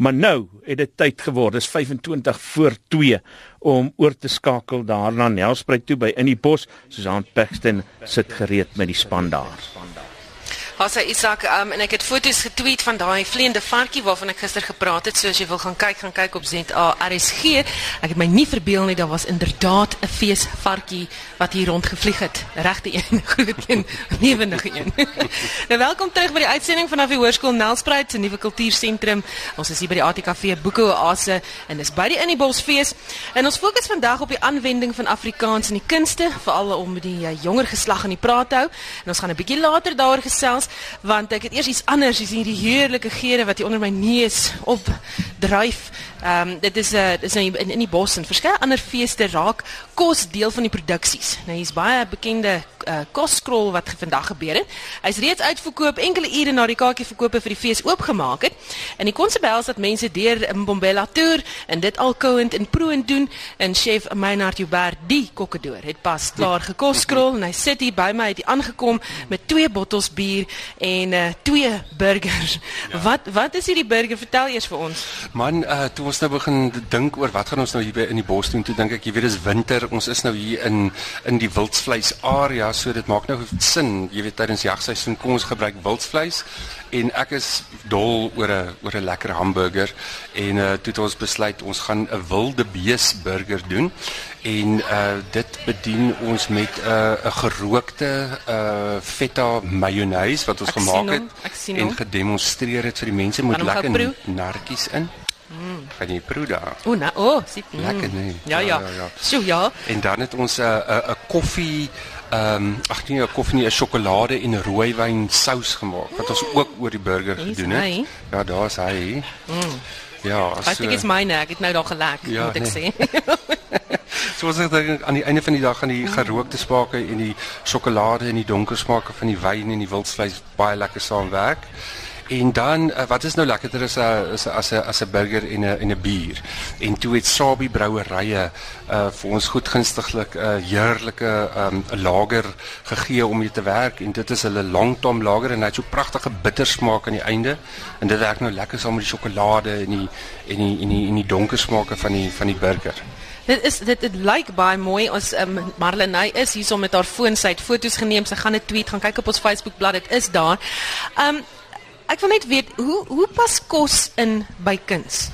Maar nou het dit tyd geword. Dis 25 voor 2 om oor te skakel daar na Nelspruit toe by in die bos. Susan Paxton sit gereed met die span daar. Hasa Isak um, en ek het foto's getweet van daai vleiende varkie waarvan ek gister gepraat het. So as jy wil gaan kyk, gaan kyk op ZA RSG. Ek het my nie verbeel nie, daar was inderdaad 'n feesvarkie wat hier rondgevlieg het. Regte een, groot een, lewendige een. nou welkom terug by die uitsending vanaf die Hoërskool Nelspruit, 'n nuwe kultuursentrum. Ons is hier by die ATKV Boeke Oase en dis by die In die Bos fees. En ons fokus vandag op die aanwending van Afrikaans in die kunste, veral om die uh, jonger geslag in die praat hou. En ons gaan 'n bietjie later daaroor gesels want ek het eers iets anders, dis hierdie heerlike geure wat hier onder my neus opdryf. Ehm um, dit is 'n uh, dis nou in in die bos en verskeie ander feeste raak kos deel van die produksies. Nou hier's baie bekende uh, kosskrol wat vandag gebeur het. Hy's reeds uitverkoop enkele ure na die kaartjieverkope vir die fees oopgemaak het. En die konsep behels dat mense deur Mbombela toer en dit alkouend en proend doen en chef Meinhard Joubert die kokkedoor het pas klaar gekosskrol en hy sit hier by my het hy aangekom met twee bottels bier en uh, twee burgers. Ja. Wat wat is hierdie burger? Vertel eers vir ons. Man, uh, toe ons nou begin dink oor wat gaan ons nou hier in die bos doen, toe dink ek jy weet dis winter. Ons is nou hier in in die wildvleis area, so dit maak nou sin. Jy weet tydens jagseisoen kom ons gebruik wildvleis en ek is dol oor 'n oor 'n lekker hamburger en uh, toe het ons besluit ons gaan 'n wilde bees burger doen en uh dit bedien ons met 'n uh, 'n gerookte uh feta mayonnaise wat ons gemaak het en gedemonstreer het vir die mense moet lekker narkies in. Mm. Gaan jy proe daar? O, nou, o, oh, sien. Mm. Lekker nee. Ja, ja. ja, ja. So ja. En dan het ons 'n 'n 'n koffie ehm um, ag nee, 'n koffie nie, 'n sjokolade en rooiwyn sous gemaak wat ons ook oor die burger gedoen het. Hy. Ja, daar's hy. Mm. Ja, so. Ek dink dit's myne, ek het nou daar gelek, ja, moet ek nee. sê. Soos ek dink aan die einde van die dag gaan die gerookte smake en die sjokolade en die donker smake van die wyn en die wildvleis baie lekker saamwerk. En dan uh, wat is nou lekkerder is 'n as 'n as 'n burger en 'n en 'n bier. En toe het Sabi Brouwerye uh vir ons goedgunstiglik 'n uh, heerlike um lager gegee om mee te werk en dit is hulle longtom lager en hy het so pragtige bitter smaak aan die einde en dit werk nou lekker saam met die sjokolade en die en die en die en die donker smake van die van die burger. Dit is dit dit lyk baie mooi. Ons um, Marlenae is hier om met haar foon sy het foto's geneem. Sy gaan 'n tweet gaan kyk op ons Facebook bladsy. Dit is daar. Um ek wil net weet hoe hoe pas kos in by kuns?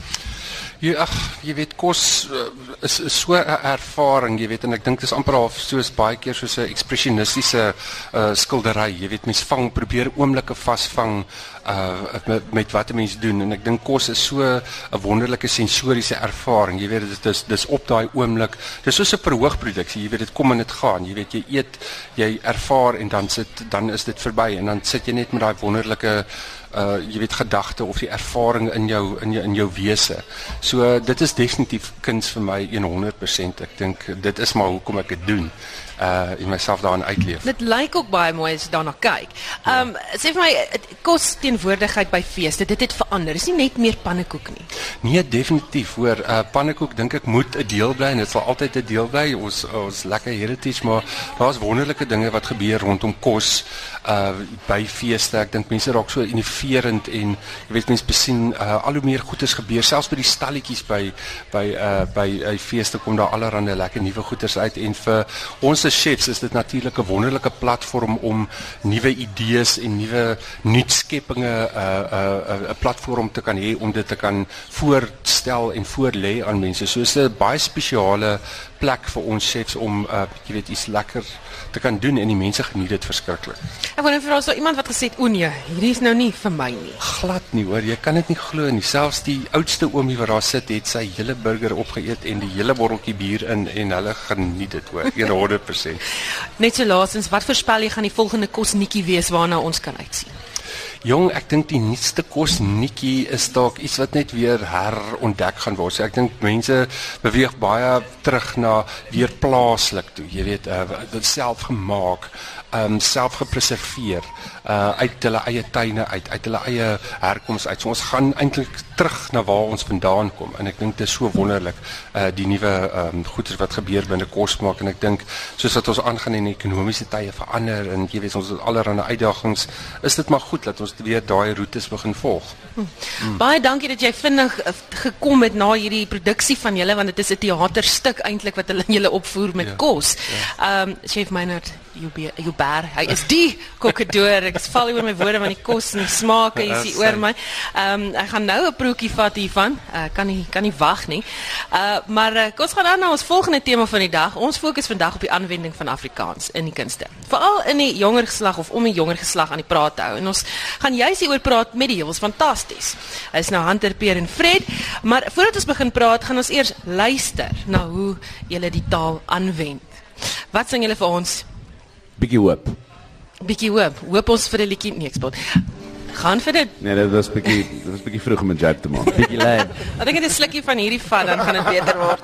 Jy ag, jy weet kos uh, is, is so 'n ervaring, jy weet en ek dink dit is amper half soos baie keer soos 'n ekspresionistiese uh, skildery. Jy weet mens vang probeer oomblikke vasvang uh met, met wat 'n mens doen en ek dink kos is so 'n wonderlike sensoriese ervaring. Jy weet dit is dis op daai oomblik. Dis soos 'n verhoogproduksie. Jy weet dit kom en dit gaan. Jy weet jy eet, jy ervaar en dan sit dan is dit verby en dan sit jy net met daai wonderlike uh jy weet gedagte of die ervaring in jou in jou in jou wese. So uh, dit is definitief kuns vir my 100%. Ek dink dit is maar hoekom ek dit doen uh in myself daarin uitleef. Dit lyk ook baie mooi as jy daarna kyk. Um ja. sê vir my kos teenwoordigheid by feeste, dit het verander. Dis nie net meer pannekoek nie. Nee, definitief. Hoor, uh pannekoek dink ek moet 'n deel bly en dit sal altyd 'n deel bly. Ons ons lekker heritage, maar daar's wonderlike dinge wat gebeur rondom kos uh by feeste. Ek dink mense raak so innoverend en jy weet mense besien uh al hoe meer goeders gebeur selfs by die stalletjies by by uh by uh, feeste kom daar allerlei lekker nuwe goeders uit en vir ons as chefs is dit natuurlik 'n wonderlike platform om nuwe idees en nuwe nuutskeppinge 'n uh, 'n uh, 'n platform te kan hê om dit te kan voorstel en voorlê aan mense. So is 'n baie spesiale plek vir ons chefs om uh jy weet iets lekker te kan doen en die mense geniet dit verskriklik. Ek wou net vir ons so iemand wat gesê het o nee, hierdie is nou nie vir my nie. Glad nie hoor, jy kan dit nie glo nie. Selfs die oudste oomie wat daar sit, het sy hele burger opgeëet en die hele botteltjie bier in en hulle geniet dit hoor, 100%. Net so laasens, wat voorspel jy gaan die volgende kosnetjie wees waarna ons kan uitsien? Jong, ek dink die nuutste kos netjie is dalk iets wat net weer herontdek gaan word. So ek dink mense beweeg baie terug na weer plaaslik toe. Jy weet, uh, dit self gemaak, ehm um, self gepreserveer uh uit hulle eie tuine uit, uit hulle eie herkoms uit. So ons gaan eintlik terug na waar ons vandaan kom en ek dink dit is so wonderlik uh die nuwe ehm um, goeders wat gebeur binne kos maak en ek dink soos wat ons aangaan en ekonomiese tye verander en jy weet ons het allerlei uitdagings, is dit maar goed dat ons weer daai roetes begin volg. Hmm. Baie dankie dat jy vinnig uh, gekom het na hierdie produksie van julle want dit is 'n teaterstuk eintlik wat hulle julle opvoer met ja. kos. Ehm ja. um, Chef Meinert jy be jy ber hy is die kokkedoor ek val oor my woorde van die kos en die smake jy sien oor my. Ehm um, ek gaan nou 'n proetjie vat hiervan. Uh, kan nie kan nie wag nie. Uh, maar uh, ons gaan dan na ons volgende tema van die dag. Ons fokus vandag op die aanwending van Afrikaans in die kunste. Veral in die jonger geslag of om die jonger geslag aan die praat te hou. En ons gaan juis hieroor praat met die heuwels fantasties. Hy is nou Hunter Peer en Fred. Maar voordat ons begin praat gaan ons eers luister na hoe julle die taal aanwend. Wat sing julle vir ons Bietjie hoop. Bietjie hoop. Hoop ons vir 'n liedjie nee, ek spot. Gaan vir dit. Nee, dit was bietjie dit was bietjie vroeg om 'n joke te maak. Bietjie lame. Ek dink dit is 'n slukkie van hierdie vat dan gaan dit beter word.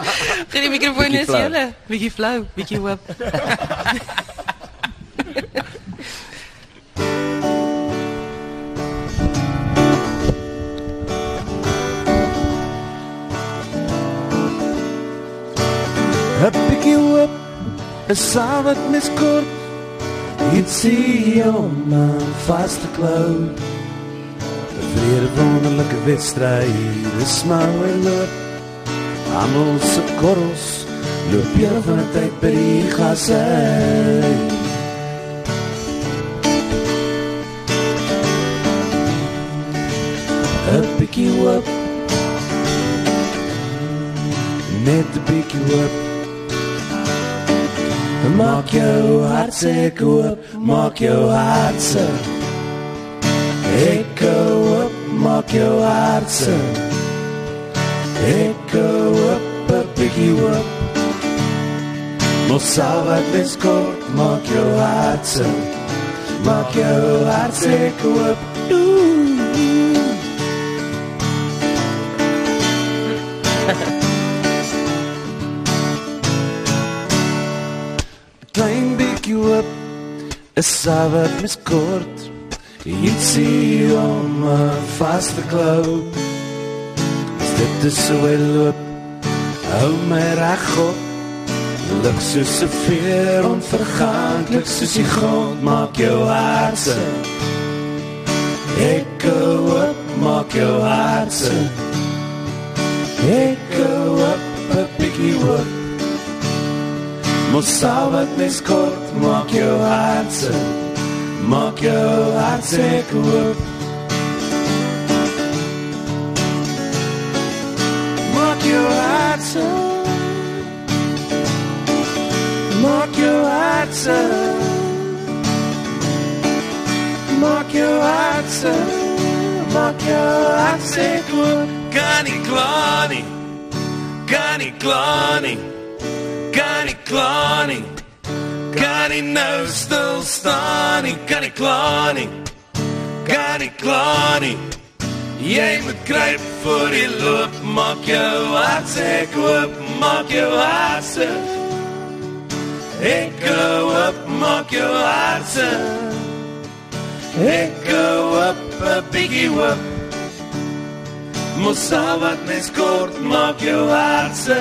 Gee die mikrofoon is julle. Bietjie flou, bietjie hoop. Heb ik je op, en samen met miskort ietsie om aan vas te klou. 'n Vrede wonderlike wedstryd, dis maar wel. Almal se korrels loop hier van 'n tyd by die gasse. Up pick you up Net pick you up Maak jou hart se koop, maak jou hart se. Ek koop, maak jou hart se. Ek koop, pick you up. Mos sal wat kort, maak jou hart se. Maak jou hart se koop. Hoop is savet mis kort ietsie om vas te klou dit is so loop? Hou my reg op. Lig soos 'n veer onverganklik soos die grond maak jou hart se ek hoop maak jou hart se ek hoop 'n bietjie hoop Mos sal wat mes kort maak jou hart se maak jou hart se koop Maak jou hart se maak jou kan nie klaar nie kan nie nou stil staan nie kan nie klaar nie kan nie klaar nie jy moet kruip voor die loop. Maak jou hart se koop maak jou hart se ek koop maak jou hart se ek koop 'n bietjie hoop. Mos al wat mens kort maak jou hart se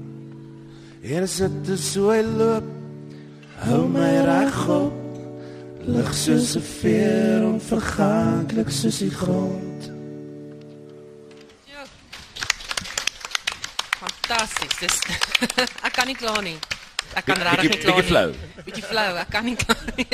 om aan vast te so loop, hou my reg op. Lig soos 'n veer onverganklik soos die grond. Fantasties. Dis ek kan nie kla nie. Ek kan regtig nie kla nie. Bietjie flou. Bietjie flou. Ek kan nie kla nie.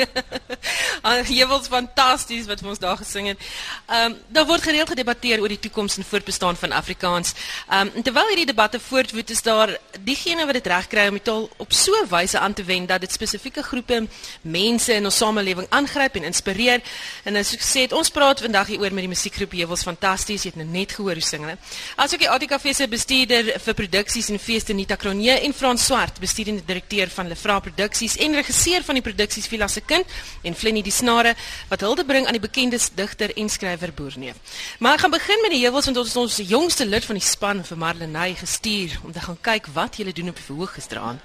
Hewels fantasties wat ons daar gesing het. Ehm um, daar word gereeld gedebatteer oor die toekoms en voortbestaan van Afrikaans. Ehm um, terwyl hierdie debatte voortwoed is daar diegene wat dit regkry om die taal op so 'n wyse aan te wend dat dit spesifieke groepe mense in ons samelewing aangryp en inspireer. En as ek sê het, ons praat vandag hier oor met die musiekgroep Hewels fantasties. Jy het nou net gehoor hoe sing hulle. Asook die ATKV se bestuurder vir produksies en feeste Nita Kronje en Frans Swart, bestuurende direkteur redakteur van Lefra Produksies en regisseur van die produksies Villa se kind en Flenny die snare wat hulde bring aan die bekende digter en skrywer Boerneef. Maar ek gaan begin met die heuwels want ons is ons jongste lid van die span vir Marlenae gestuur om te gaan kyk wat julle doen op die verhoog gisteraand.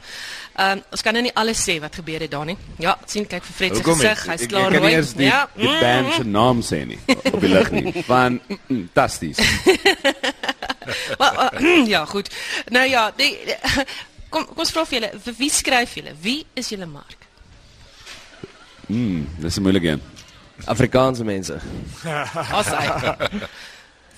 Ehm um, ons kan nou nie alles sê wat gebeur het daar nie. Ja, sien kyk vir Fred se gesig, hy's klaar Ek kan rooi. eers die, ja. die band se naam sê nie op die lig nie. Van fantasties. Maar, uh, ja, goed. Nou ja, die, die, kom kom ons vra vir julle, vir wie skryf julle? Wie is julle mark? Mm, dis 'n moeilike een. Afrikaanse mense. As hy.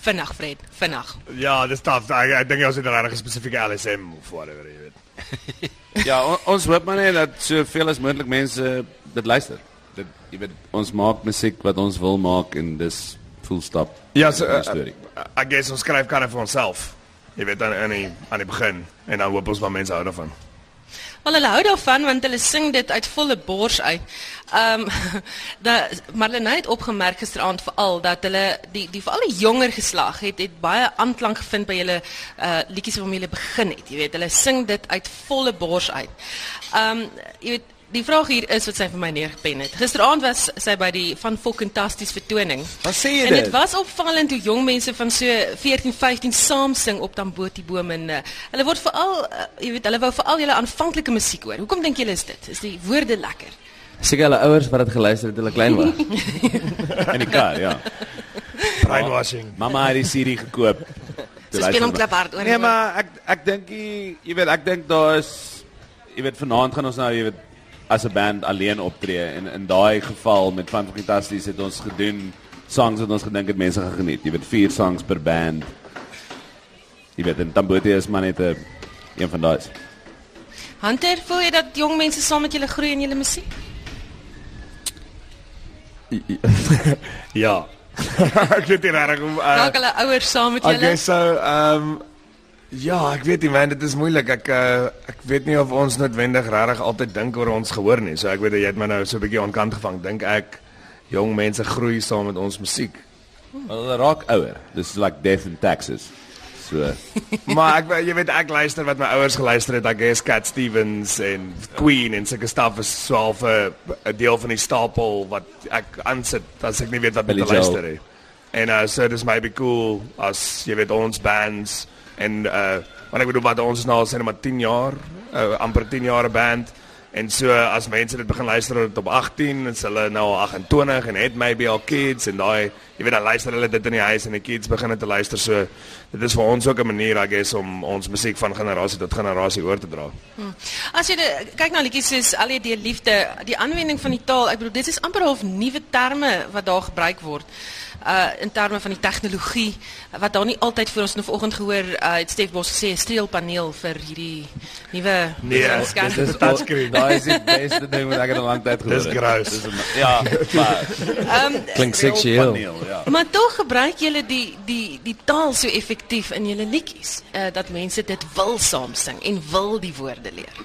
Vinnig Fred, vinnig. Ja, dis taaf. Ek ek dink ons het regtig 'n spesifieke LSM of whatever, jy weet. Ja, on, ons hoop maar net dat soveel as moontlik mense dit luister. Dit jy weet ons maak musiek wat ons wil maak en dis full stop. Ja, so uh, uh, I guess ons skryf kan vir onsself. Jy weet aan aan die aan die begin en dan hoop ons maar mense hou daarvan. Wel hulle hou daarvan want hulle sing dit uit volle bors uit. Ehm um, da Marlene het opgemerk gisteraand veral dat hulle die die veral die jonger geslag het het baie aanklank gevind by hulle uh liedjies waarmee hulle begin het. Jy weet, hulle sing dit uit volle bors uit. Ehm um, jy weet Die vraag hier is wat sy vir my neergepen het. Gisteraand was sy by die van Fokkentasties vertoning. Wat sê jy En dit dit? was opvallend hoe jong mense van so 14, 15 saam sing op Tamboti boom en uh, hulle word veral uh, jy weet hulle wou veral julle aanvanklike musiek hoor. Hoekom dink julle is dit? Is die woorde lekker? Seker hulle ouers wat dit geluister het toe hulle klein was. In die kar, ja. Brainwashing. Mamma het die CD gekoop. Sy speel hom klaphard oor. Nee, maar ek ek dink jy weet ek dink daar is jy weet vanaand gaan ons nou jy weet as 'n band alleen optree en in daai geval met Van Fantasties het ons gedoen songs wat ons gedink het mense gaan geniet. Jy weet vier songs per band. Jy weet en Tambote is maar net 'n een van daai. Hunter, voel jy dat jong mense saam met julle groei in julle musiek? Ja. ek weet nie regtig hoe uh, Raak hulle ouers saam met julle? guess so ehm um, ja, ek weet nie man, dit is moeilik. Ek uh, ek weet nie of ons noodwendig regtig altyd dink oor ons gehoor nie. So ek weet jy het my nou so 'n bietjie onkant gevang. Dink ek jong mense groei saam met ons musiek. Hulle raak ouer. Dis like death in Texas. So maar ek jy weet ek luister wat my ouers geluister het. Ek is Cat Stevens en Queen en sulke stuff is so half 'n 'n deel van die stapel wat ek aansit as ek nie weet wat om te luister nie. En uh so dis maybe cool as jy weet ons bands en uh want ek bedoel wat ons nou al sê maar 10 jaar, uh, amper 10 jaar 'n band. En so as mense dit begin luister op 18, is hulle nou al 28 en het maybe al kids en daai jy weet dan luister hulle dit in die huis en die kids begin dit te luister. So dit is vir ons ook 'n manier I guess om ons musiek van generasie tot generasie oor te dra. As jy de, kyk na liedjies soos LED liefde, die aanwending van die taal, ek bedoel dit is amper half nuwe terme wat daar gebruik word. Uh in terme van die tegnologie wat daar nie altyd vir ons nou vanoggend gehoor uh het Stef Bos gesê 'n streelpaneel vir hierdie nuwe Nee, dis 'n touchscreen. daai is die beste ding wat ek in 'n lang tyd gehoor Dis het. gross. Dis 'n- Ja, maar Klink seksueel. Ja. Maar tog gebruik julle die die die taal so effektief in julle liedjies uh dat mense dit wil saam sing en wil die woorde leer.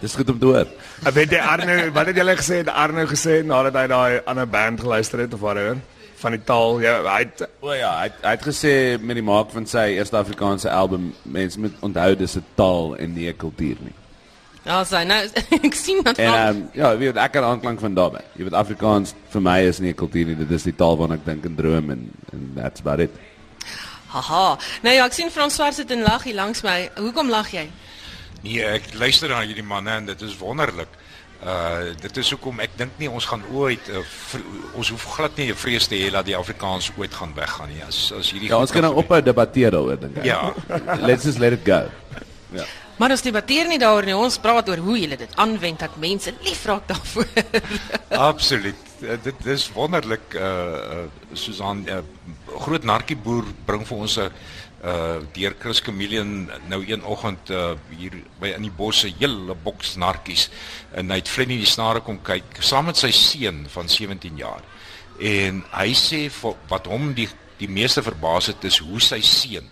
Dis goed om te hoor. Ek weet jy Arno, wat het julle gesê? Het Arno gesê nadat hy daai ander band geluister het of whatever van die taal. Ja, hy het O ja, hy het- hy het gesê met die maak van sy eerste Afrikaanse album, mense moet onthou dis 'n taal en nie 'n kultuur nie. Ja, sy nou ek sien dat En ehm um, ja, jy weet ek kan aanklank van daarbey. Jy weet Afrikaans vir my is nie 'n kultuur nie, dit is die taal waarna ek dink en droom en en that's about it. Haha. Nou ja, ek sien Swart sit en lag hier langs my. Hoekom lag jy? Nee, ek luister na hierdie manne en dit is wonderlik. Uh dit is hoekom ek dink nie ons gaan ooit uh, ons hoef glad nie 'n vrees te hê dat die Afrikaans ooit gaan weggaan nie. As as hierdie Ja, ons kan nou ophou debatteer daaroor dink ek. Ja. Let's just let it go. Ja. Maar ons debatteer nie daaroor nie. Ons praat oor hoe jy dit aanwend dat mense lief raak daarvoor. Absoluut. Uh, dit is wonderlik uh, uh Susan uh, groot narkieboer bring vir ons 'n uh deur Chris Chameleon nou een oggend uh hier by in die bosse hele boks narkies en hy het Flenny die snare kom kyk saam met sy seun van 17 jaar. En hy sê wat hom die die meeste verbaas het is hoe sy seun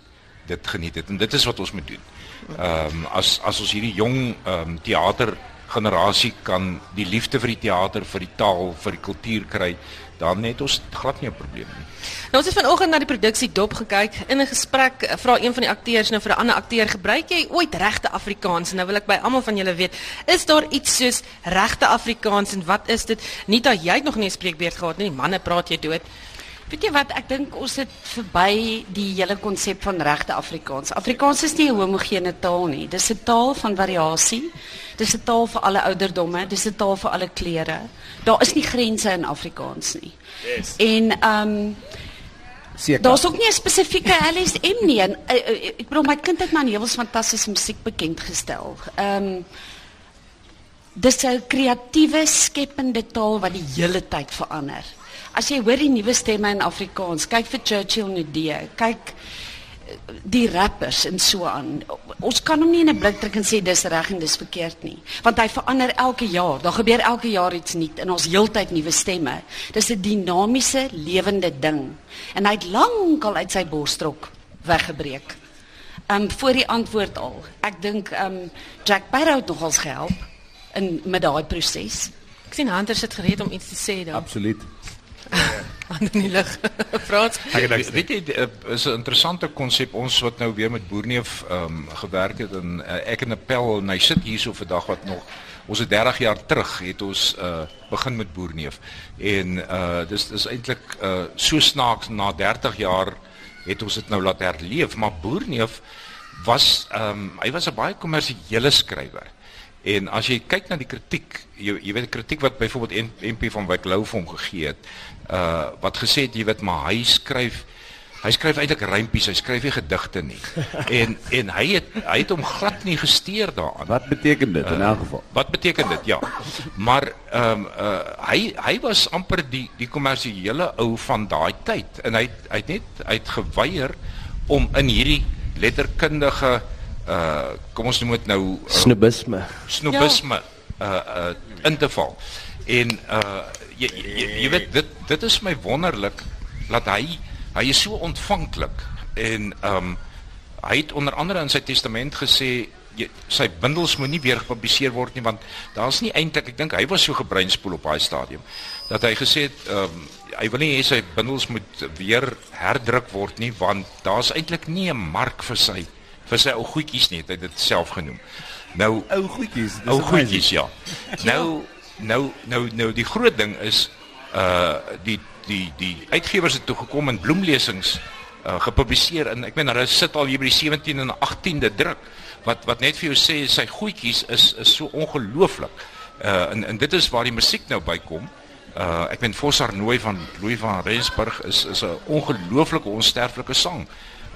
dit geniet het en dit is wat ons moet doen. Ehm um, as as ons hierdie jong ehm um, teater generasie kan die liefde vir die teater, vir die taal, vir die kultuur kry, dan het ons glad nie 'n probleem nie. Nou ons het vanoggend na die produksie dop gekyk. In 'n gesprek eh, vra een van die akteurs nou vir 'n ander akteur, "Gebruik jy ooit regte Afrikaans?" Nou wil ek by almal van julle weet, is daar iets soos regte Afrikaans en wat is dit? Nie dat jy het nog nie 'n spreekbeurt gehad nie. Manne praat jy dood. Weet jy wat, ek dink ons het verby die hele konsep van regte Afrikaans. Afrikaans is nie 'n homogene taal nie. Dis 'n taal van variasie. Dis 'n taal vir alle ouderdomme, dis 'n taal vir alle kleure. Daar is nie grense in Afrikaans nie. Yes. En ehm um, Seker. Daar's ook nie 'n spesifieke LSM nie. En, uh, uh, ek bedoel my kind het my Nevels fantastiese musiek bekend gestel. Ehm um, dis 'n kreatiewe skepende taal wat die hele tyd verander. As jy hoor die nuwe stemme in Afrikaans, kyk vir Churchill Nudee, kyk eh, die rappers en so aan. Ons kan hom nie in 'n blik druk en sê dis reg en dis verkeerd nie, want hy verander elke jaar. Daar gebeur elke jaar iets nuuts en ons heeltyd nuwe stemme. Dis 'n dinamiese, lewende ding. En hy het lankal uit sy borstrok weggebreek. Ehm um, voor die antwoord al. Ek dink ehm um, Jack Barrow het nogals gehelp in met daai proses. Ek sien Hunter sit gereed om iets te sê dan. Absoluut. Aan die lig. Frans. Weet, jy eh, is 'n interessante konsep ons wat nou weer met Boerneef ehm um, gewerk het en uh, ek en Appel en hy sit hierso vandag wat nog ons het 30 jaar terug het ons uh begin met Boerneef. En uh dis dis eintlik uh so snaaks na 30 jaar het ons dit nou laat herleef, maar Boerneef was ehm um, hy was 'n baie kommersiële skrywer. En as jy kyk na die kritiek, jy jy weet die kritiek wat byvoorbeeld MP van Wyk Lou vir hom gegee het, uh wat gesê het jy weet maar hy skryf hy skryf eintlik rympies, hy skryf nie gedigte nie. en en hy het hy het hom glad nie gesteer daaraan. Wat beteken dit in elk geval? Wat beteken dit? Ja. Maar ehm um, uh hy hy was amper die die kommersiële ou van daai tyd en hy hy het net hy het geweier om in hierdie letterkundige uh kom ons noem dit nou uh, Snobisme. snobisme uh uh in te val. En uh jy jy, jy weet dit dit is my wonderlik dat hy hy is so ontvanklik en um hy het onder andere in sy testament gesê jy, sy bundels moet nie weer gepubliseer word nie want daar's nie eintlik ek dink hy was so gebreinspoel op daai stadium dat hy gesê het um hy wil nie hê sy bundels moet weer herdruk word nie want daar's eintlik nie 'n mark vir sy vir sy ou goedjies nie het hy dit self genoem. Nou Ou goedjies. dis ou goedjies ja. Nou nou nou nou die groot ding is uh die die die uitgewers het toe gekom en bloemlesings uh gepubliseer en ek meen hulle sit al hier by die 17 en 18de druk wat wat net vir jou sê sy goedjies is is so ongelooflik. Uh en en dit is waar die musiek nou bykom. Uh ek meen Fossar Nooi van Louis van Rensburg is is 'n ongelooflike onsterflike sang.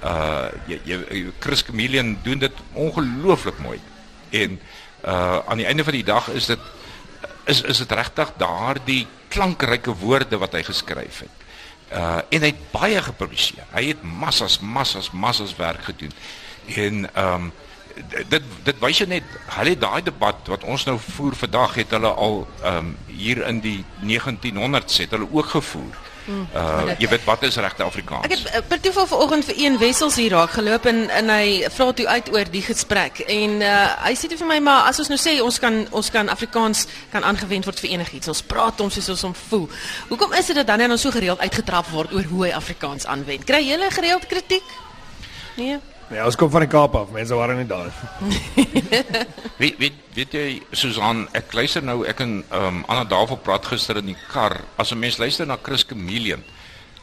Uh jy, jy Chris Chameleon doen dit ongelooflik mooi. En uh aan die einde van die dag is dit is is dit regtig daardie klankryke woorde wat hy geskryf het. Uh en hy het baie gepubliseer. Hy het massas massas massas werk gedoen. En ehm um, dit dit wys jou net hulle het daai debat wat ons nou voer vandag het hulle al ehm um, hier in die 1900s het hulle ook gevoer. Uh jy weet wat is regte Afrikaans? Ek het uh, per toeval vanoggend vir een wessels hier raak geloop en en hy vra toe uit oor die gesprek en uh, hy sê toe vir my maar as ons nou sê ons kan ons kan Afrikaans kan aangewend word vir enigiets. Ons praat hom soos ons hom voel. Hoekom is dit dat dan nou so gereeld uitgetrap word oor hoe hy Afrikaans aanwend? Kry jy gereeld kritiek? Nee. Ja, ons kom van die Kaap af. Mense waren nie daar. Weet weet weet jy Susan, ek luister nou ek en ehm um, Anna Davel praat gister in die kar. As 'n mens luister na Chris Chameleon,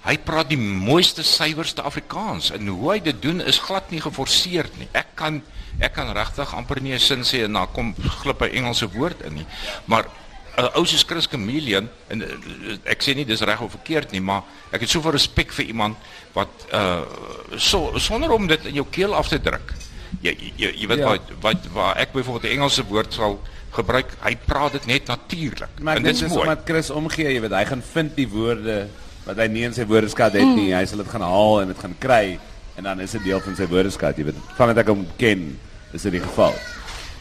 hy praat die mooiste suiwerste Afrikaans en hoe hy dit doen is glad nie geforseerd nie. Ek kan ek kan regtig amper nie 'n sin sê en dan kom glip 'n Engelse woord in nie. Maar 'n uh, ou soos Chris Chameleon en uh, ek sê nie dis reg of verkeerd nie, maar ek het soveel respek vir iemand wat uh so sonder om dit in jou keel af te druk. Jy jy, jy weet Ja. wat wat waar ek byvoorbeeld 'n Engelse woord sal gebruik, hy praat dit net natuurlik. Maar En dit dis is mooi. omdat Chris omgee, jy weet, hy gaan vind die woorde wat hy nie in sy woordeskat het nie. Hy sal dit gaan haal en dit gaan kry en dan is dit deel van sy woordeskat, jy weet. Vandat ek hom ken, is dit die geval.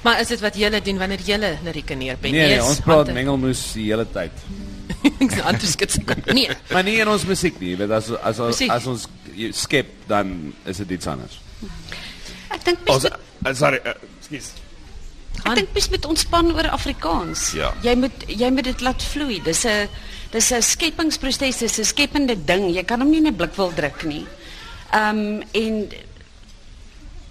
Maar is dit wat julle doen wanneer julle lirieke neerpen? Nee, nee, ons praat mengelmoes die hele tyd. Ek sê Ante skud sy kop. Nee. Maar nie in ons musiek nie, weet as as as, Musiek. as ons skep dan is dit iets anders. Ek dink Ons mens uh, sorry, uh, ekskuus. Ek dink mens moet ontspan oor Afrikaans. Ja. Jy moet jy moet dit laat vloei. Dis 'n dis 'n skepingsproses, dis 'n skepende ding. Jy kan hom nie in 'n blik wil druk nie. Ehm um, en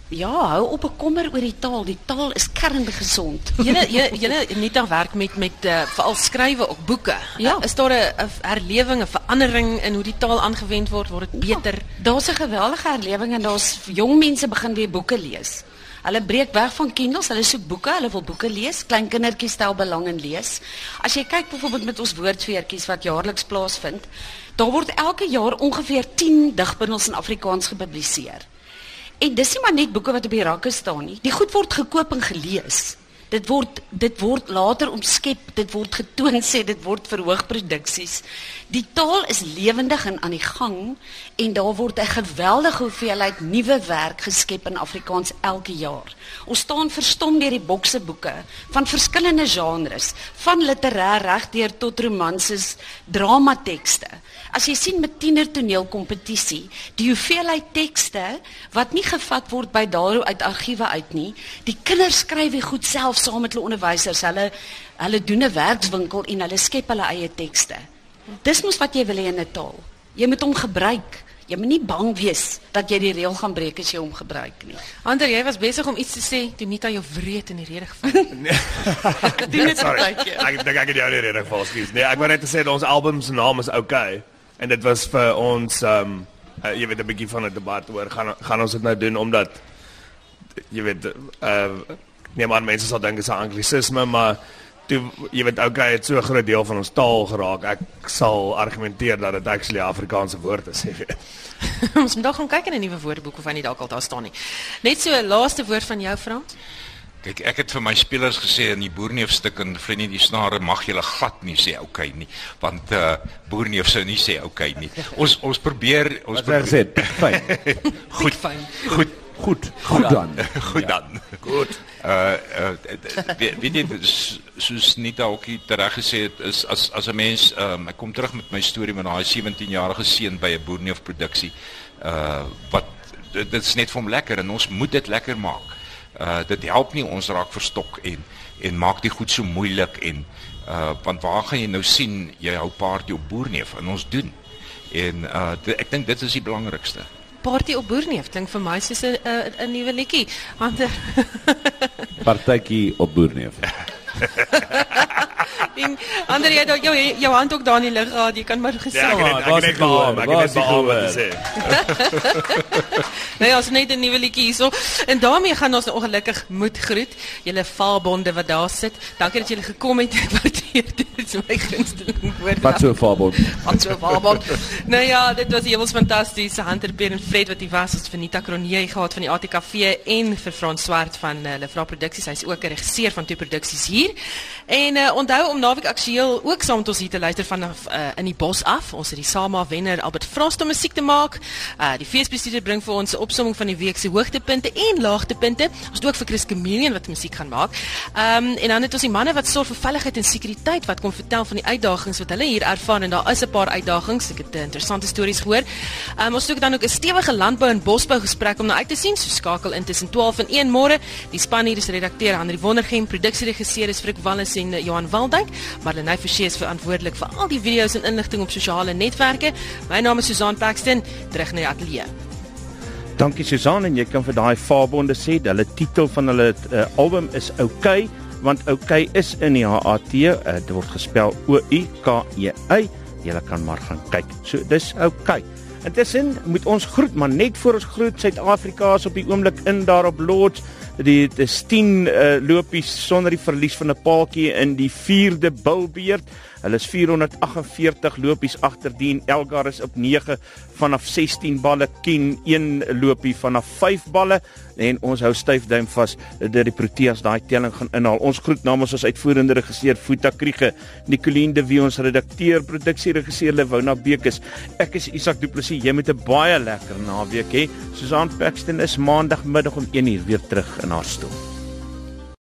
ja, hou op bekommer oor die taal. Die taal is kerngesond. Julle julle Anita werk met met uh, veral skrywe op boeke. Ja. Uh, is daar 'n 'n herlewing, 'n verandering in hoe die taal aangewend word? Word dit beter? Ja, daar's 'n geweldige herlewing en daar's jong mense begin weer boeke lees. Hulle breek weg van Kindles, hulle soek boeke, hulle wil boeke lees. Klein kindertjies stel belang in lees. As jy kyk byvoorbeeld met ons woordfeertjies wat jaarliks plaasvind, daar word elke jaar ongeveer 10 digbundels in Afrikaans gepubliseer. En dis nie maar net boeke wat op die rakke staan nie. Die goed word gekoop en gelees. Dit word dit word later omskep, dit word getoon sê dit word verhoogproduksies. Die taal is lewendig en aan die gang en daar word 'n geweldige hoeveelheid nuwe werk geskep in Afrikaans elke jaar. Ons staan verstom deur die bokse boeke van verskillende genres, van literêr regdeur tot romanses, dramatekste. As jy sien met tiener toneelkompetisie, die hoeveelheid tekste wat nie gevat word by daaroor uit argiewe uit nie, die kinders skryf dit goed self saam met hulle onderwysers. Hulle hulle doen 'n werkswinkel en hulle skep hulle eie tekste. Dis mos wat jy wil hê in 'n taal. Jy moet hom gebruik. Jy moet nie bang wees dat jy die reël gaan breek as jy hom gebruik nie. Ander, jy was besig om iets te sê toe Nita jou wreed in die rede geval. Doen dit sorry. Ek dink ek het jou nie reg geval, skus. Nee, ek wou net sê dat ons album se naam is okay en dit was vir ons um, uh, jy weet 'n bietjie van 'n debat oor gaan gaan ons dit nou doen omdat jy weet uh nee man mense sal dink dit is 'n anglisisme maar toe jy weet okay het so 'n groot deel van ons taal geraak ek sal argumenteer dat dit actually 'n Afrikaanse woord is jy weet Ons moet dalk gaan kyk in 'n nuwe woordeboek of hy nie dalk al daar staan nie. Net so laaste woord van jou Frans. Kyk, ek het vir my spelers gesê in die boerneef stuk en vriendie die snare mag julle glad nie sê okay nie, want uh boerneef sou nie sê okay nie. Ons ons probeer ons Wat het gesê? Fyn. goed fyn. Goed Goed. Goed dan. goed dan. Goed. Uh uh weet weet jy s- soos Nita ook tereg gesê het is as as 'n mens um, ek kom terug met my storie met daai 17-jarige seun by 'n boerneef produksie uh wat dit, dit is net vir hom lekker en ons moet dit lekker maak. Uh dit help nie ons raak verstok en en maak dit goed so moeilik en uh want waar gaan jy nou sien jy hou party op boerneef en ons doen. En uh dit, ek dink dit is die belangrikste. Party op Boerneef klink vir my soos 'n 'n nuwe liedjie. Ander Partytjie op Boerneef. en ander jy het jou jou hand ook daar in die lug gehad. Jy kan maar gesê. Ja, ek het net- gehoor, beaam, ek het net die beaam wat gehoor. te sê. Nee, ons het net 'n nuwe liedjie hierso. En daarmee gaan ons nou ongelukkig moet groet. Julle vaalbonde wat daar sit. Dankie dat julle gekom het. Ek waardeer dit. Dit is my gunsteling woord. Wat so vaarbond. Wat so vaalbond. nou ja, dit was hewels fantasties. Hunter Peer en Fred wat hier was. Ons het Venita Cronje gehad van die ATKV en vir Frans Swart van uh, Lefra Produksies. Hy's ook 'n regisseur van twee produksies hier. En uh, onthou om naweek aktueel ook saam met ons hier te luister vanaf uh, in die bos af. Ons het die Sama wenner Albert Frost om musiek te maak. Uh, die feesbestuurder bring vir ons 'n opsomming van die week se hoogtepunte en laagtepunte. Ons het ook vir Chris Chameleon wat musiek gaan maak. Ehm um, en dan het ons die manne wat sorg vir veiligheid en sekuriteit wat kom vertel van die uitdagings wat hulle hier ervaar en daar is 'n paar uitdagings. Ek het uh, interessante stories gehoor. Ehm um, ons het ook dan ook 'n stewige landbou en bosbou gesprek om na uit te sien. So skakel in tussen 12 en 1 môre. Die span hier is redakteur Henri Wondergem, produksieregisseur is Frik Wallis en Johan Waldijk. Marlenae Forsie is verantwoordelik vir al die video's en inligting op sosiale netwerke. My naam is Susan Paxton, terug na die ateljee. Dankie Susan en jy kan vir daai Fabonde sê, hulle titel van hulle uh, album is Okay, want Okay is in die HAT, uh, dit word gespel O U K E Y. Jy kan maar gaan kyk. So dis Okay. Intussen moet ons groet, maar net voor ons groet Suid-Afrika is op die oomblik in daar op Lords. Die dis 10 uh, lopies sonder die verlies van 'n paaltjie in die 4de bilbeerd. Hulle is 448 lopies agter Dien Elgar is op 9 vanaf 16 balle, Ken 1 lopie vanaf 5 balle en ons hou styf duim vas dat die Proteas daai telling gaan inhaal. Ons groet namens ons uitvoerende regisseur Futa Kriege, Nicoline de Wie ons redakteur, produksieregisseur Lewona Bekes. Ek is Isak Du Plessis. Jy moet 'n baie lekker naweek hê. Susan Paxton is maandagmiddag om 1uur weer terug in haar stoel.